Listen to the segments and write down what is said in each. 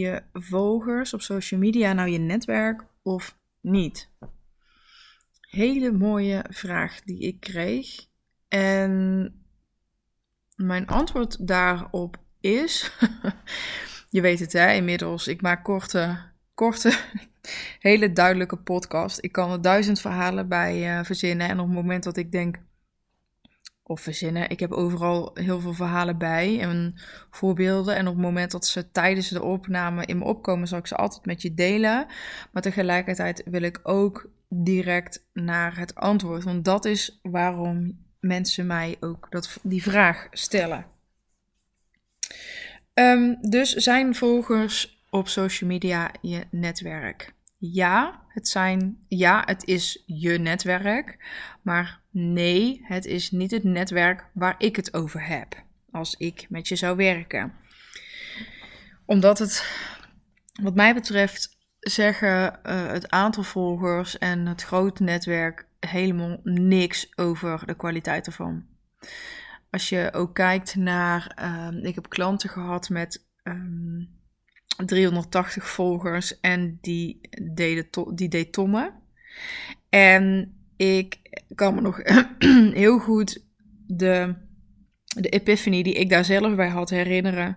je volgers op social media nou je netwerk of niet? Hele mooie vraag die ik kreeg. En mijn antwoord daarop is: je weet het hè, inmiddels. Ik maak korte, korte, hele duidelijke podcast. Ik kan er duizend verhalen bij uh, verzinnen. En op het moment dat ik denk, of verzinnen. Ik heb overal heel veel verhalen bij en voorbeelden. En op het moment dat ze tijdens de opname in me opkomen, zal ik ze altijd met je delen. Maar tegelijkertijd wil ik ook direct naar het antwoord. Want dat is waarom mensen mij ook dat, die vraag stellen. Um, dus zijn volgers op social media je netwerk? Ja, het zijn, ja, het is je netwerk. Maar nee, het is niet het netwerk waar ik het over heb. Als ik met je zou werken. Omdat het, wat mij betreft, zeggen uh, het aantal volgers en het grote netwerk helemaal niks over de kwaliteit ervan. Als je ook kijkt naar, uh, ik heb klanten gehad met um, 380 volgers en die, deden die deed Tomme. En ik kan me nog heel goed de, de epiphany die ik daar zelf bij had herinneren.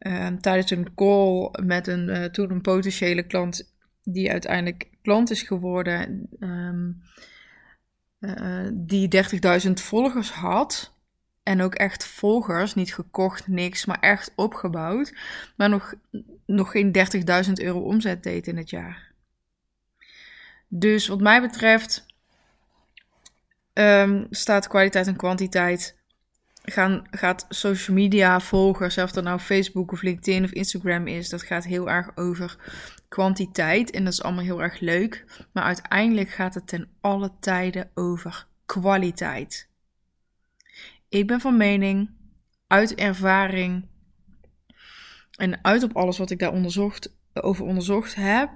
Uh, tijdens een call met een uh, toen een potentiële klant die uiteindelijk klant is geworden. Um, uh, die 30.000 volgers had. En ook echt volgers, niet gekocht, niks, maar echt opgebouwd. Maar nog, nog geen 30.000 euro omzet deed in het jaar. Dus wat mij betreft um, staat kwaliteit en kwantiteit. Gaan, gaat social media volgers, of dat nou Facebook of LinkedIn of Instagram is, dat gaat heel erg over kwantiteit. En dat is allemaal heel erg leuk. Maar uiteindelijk gaat het ten alle tijden over kwaliteit. Ik ben van mening, uit ervaring en uit op alles wat ik daar onderzocht, over onderzocht heb,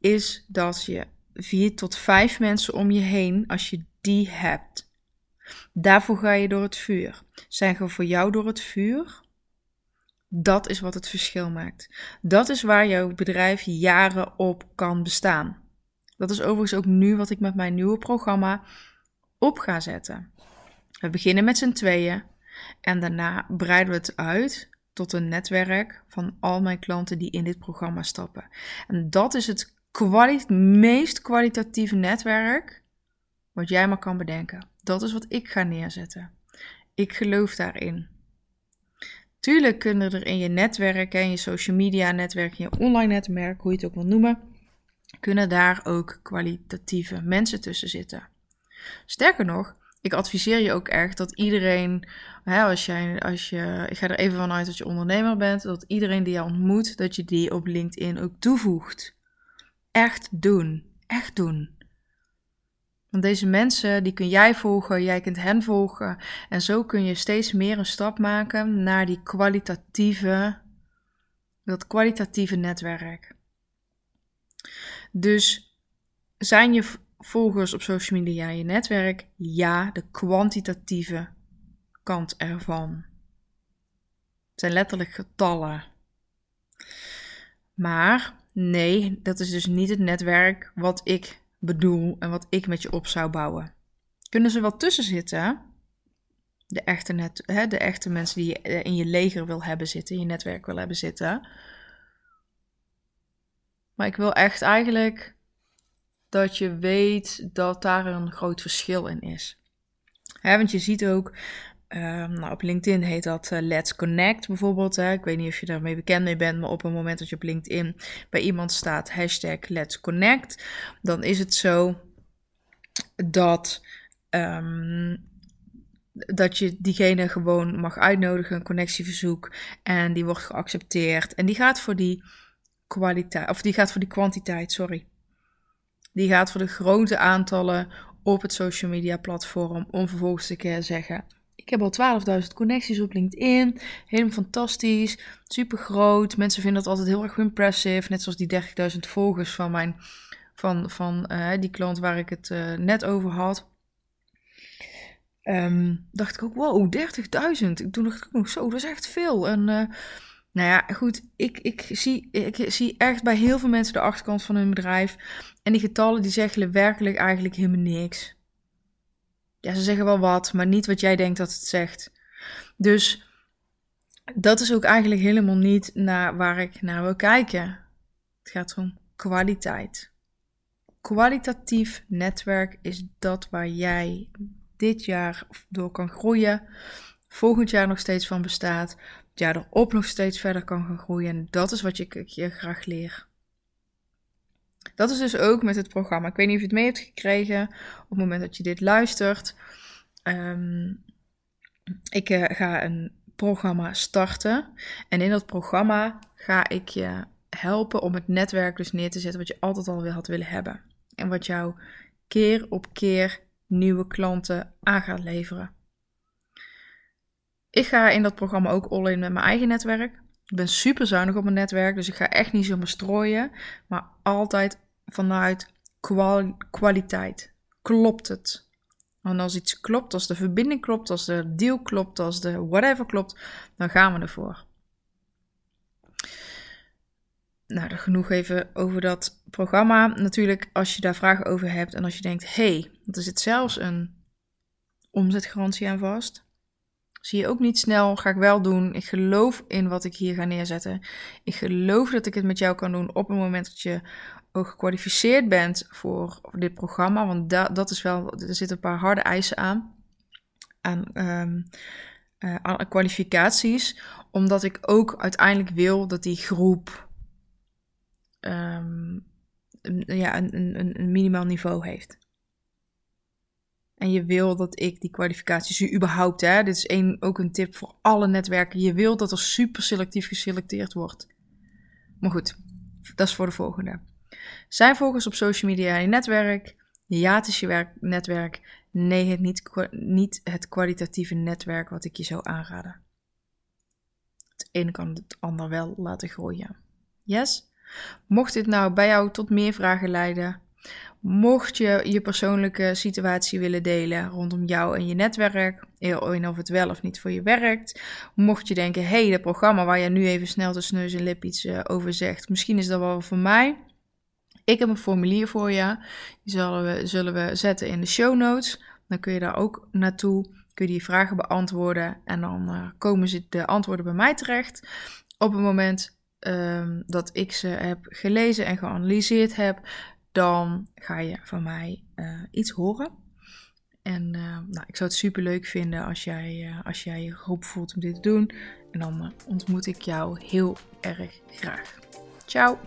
is dat je vier tot vijf mensen om je heen, als je die hebt, daarvoor ga je door het vuur. Zijn ze voor jou door het vuur? Dat is wat het verschil maakt. Dat is waar jouw bedrijf jaren op kan bestaan. Dat is overigens ook nu wat ik met mijn nieuwe programma op ga zetten. We beginnen met z'n tweeën en daarna breiden we het uit tot een netwerk van al mijn klanten die in dit programma stappen. En dat is het meest kwalitatieve netwerk wat jij maar kan bedenken. Dat is wat ik ga neerzetten. Ik geloof daarin. Tuurlijk kunnen er in je netwerk, in je social media netwerk, je online netwerk, hoe je het ook wil noemen, kunnen daar ook kwalitatieve mensen tussen zitten. Sterker nog, ik adviseer je ook echt dat iedereen, hè, als, jij, als je, ik ga er even vanuit dat je ondernemer bent, dat iedereen die je ontmoet, dat je die op LinkedIn ook toevoegt. Echt doen. Echt doen. Want deze mensen, die kun jij volgen, jij kunt hen volgen. En zo kun je steeds meer een stap maken naar die kwalitatieve, dat kwalitatieve netwerk. Dus zijn je volgers op social media je netwerk? Ja, de kwantitatieve kant ervan. Het zijn letterlijk getallen. Maar nee, dat is dus niet het netwerk wat ik bedoel en wat ik met je op zou bouwen. Kunnen ze wel tussen zitten? De echte, net, hè, de echte mensen die je in je leger wil hebben zitten, in je netwerk wil hebben zitten. Maar ik wil echt eigenlijk dat je weet dat daar een groot verschil in is. want je ziet ook, ehm, nou, op LinkedIn heet dat uh, Let's Connect bijvoorbeeld. Hè. Ik weet niet of je daarmee bekend mee bent, maar op het moment dat je op LinkedIn bij iemand staat hashtag Let's Connect, dan is het zo dat, um, dat je diegene gewoon mag uitnodigen, een connectieverzoek, en die wordt geaccepteerd. En die gaat voor die kwaliteit, of die gaat voor die kwantiteit, sorry. Die gaat voor de grote aantallen op het social media platform om vervolgens te kunnen zeggen: Ik heb al 12.000 connecties op LinkedIn. Helemaal fantastisch. Super groot. Mensen vinden dat altijd heel erg impressive. Net zoals die 30.000 volgers van mijn van, van uh, die klant waar ik het uh, net over had. Um, dacht ik ook, wow, 30.000. Toen dacht ik ook nog zo, dat is echt veel. En uh, Nou ja, goed, ik, ik, zie, ik zie echt bij heel veel mensen de achterkant van hun bedrijf. En die getallen die zeggen werkelijk eigenlijk helemaal niks. Ja, ze zeggen wel wat, maar niet wat jij denkt dat het zegt. Dus dat is ook eigenlijk helemaal niet naar waar ik naar wil kijken. Het gaat om kwaliteit. Kwalitatief netwerk is dat waar jij dit jaar door kan groeien, volgend jaar nog steeds van bestaat, jaar erop nog steeds verder kan gaan groeien. En dat is wat je, je graag leer. Dat is dus ook met het programma. Ik weet niet of je het mee hebt gekregen op het moment dat je dit luistert. Ehm, ik uh, ga een programma starten. En in dat programma ga ik je helpen om het netwerk dus neer te zetten wat je altijd al had willen hebben. En wat jou keer op keer nieuwe klanten aan gaat leveren. Ik ga in dat programma ook all in met mijn eigen netwerk. Ik ben super zuinig op mijn netwerk, dus ik ga echt niet zomaar strooien, maar altijd vanuit kwaliteit. Klopt het? En als iets klopt, als de verbinding klopt, als de deal klopt, als de whatever klopt, dan gaan we ervoor. Nou, genoeg even over dat programma. Natuurlijk, als je daar vragen over hebt en als je denkt, hey, er zit zelfs een omzetgarantie aan vast. Zie je ook niet snel, ga ik wel doen. Ik geloof in wat ik hier ga neerzetten. Ik geloof dat ik het met jou kan doen op het moment dat je ook gekwalificeerd bent voor dit programma. Want da dat is wel, er zitten een paar harde eisen aan. Aan, um, uh, aan kwalificaties. Omdat ik ook uiteindelijk wil dat die groep um, ja, een, een, een minimaal niveau heeft. En je wil dat ik die kwalificaties überhaupt, hè, dit is een, ook een tip voor alle netwerken. Je wil dat er super selectief geselecteerd wordt. Maar goed, dat is voor de volgende. Zijn volgers op social media je netwerk? Ja, het is je werk, netwerk. Nee, het niet, niet het kwalitatieve netwerk wat ik je zou aanraden. Het ene kan het ander wel laten groeien. Yes? Mocht dit nou bij jou tot meer vragen leiden, mocht je je persoonlijke situatie willen delen rondom jou en je netwerk, en of het wel of niet voor je werkt, mocht je denken, hé, hey, dat programma waar je nu even snel tussen neus en lip iets uh, over zegt, misschien is dat wel voor mij. Ik heb een formulier voor je, die zullen we, zullen we zetten in de show notes. Dan kun je daar ook naartoe, kun je die vragen beantwoorden en dan uh, komen ze de antwoorden bij mij terecht. Op het moment um, dat ik ze heb gelezen en geanalyseerd heb, dan ga je van mij uh, iets horen. En uh, nou, ik zou het super leuk vinden als jij, uh, als jij je groep voelt om dit te doen. En dan ontmoet ik jou heel erg graag. Ciao!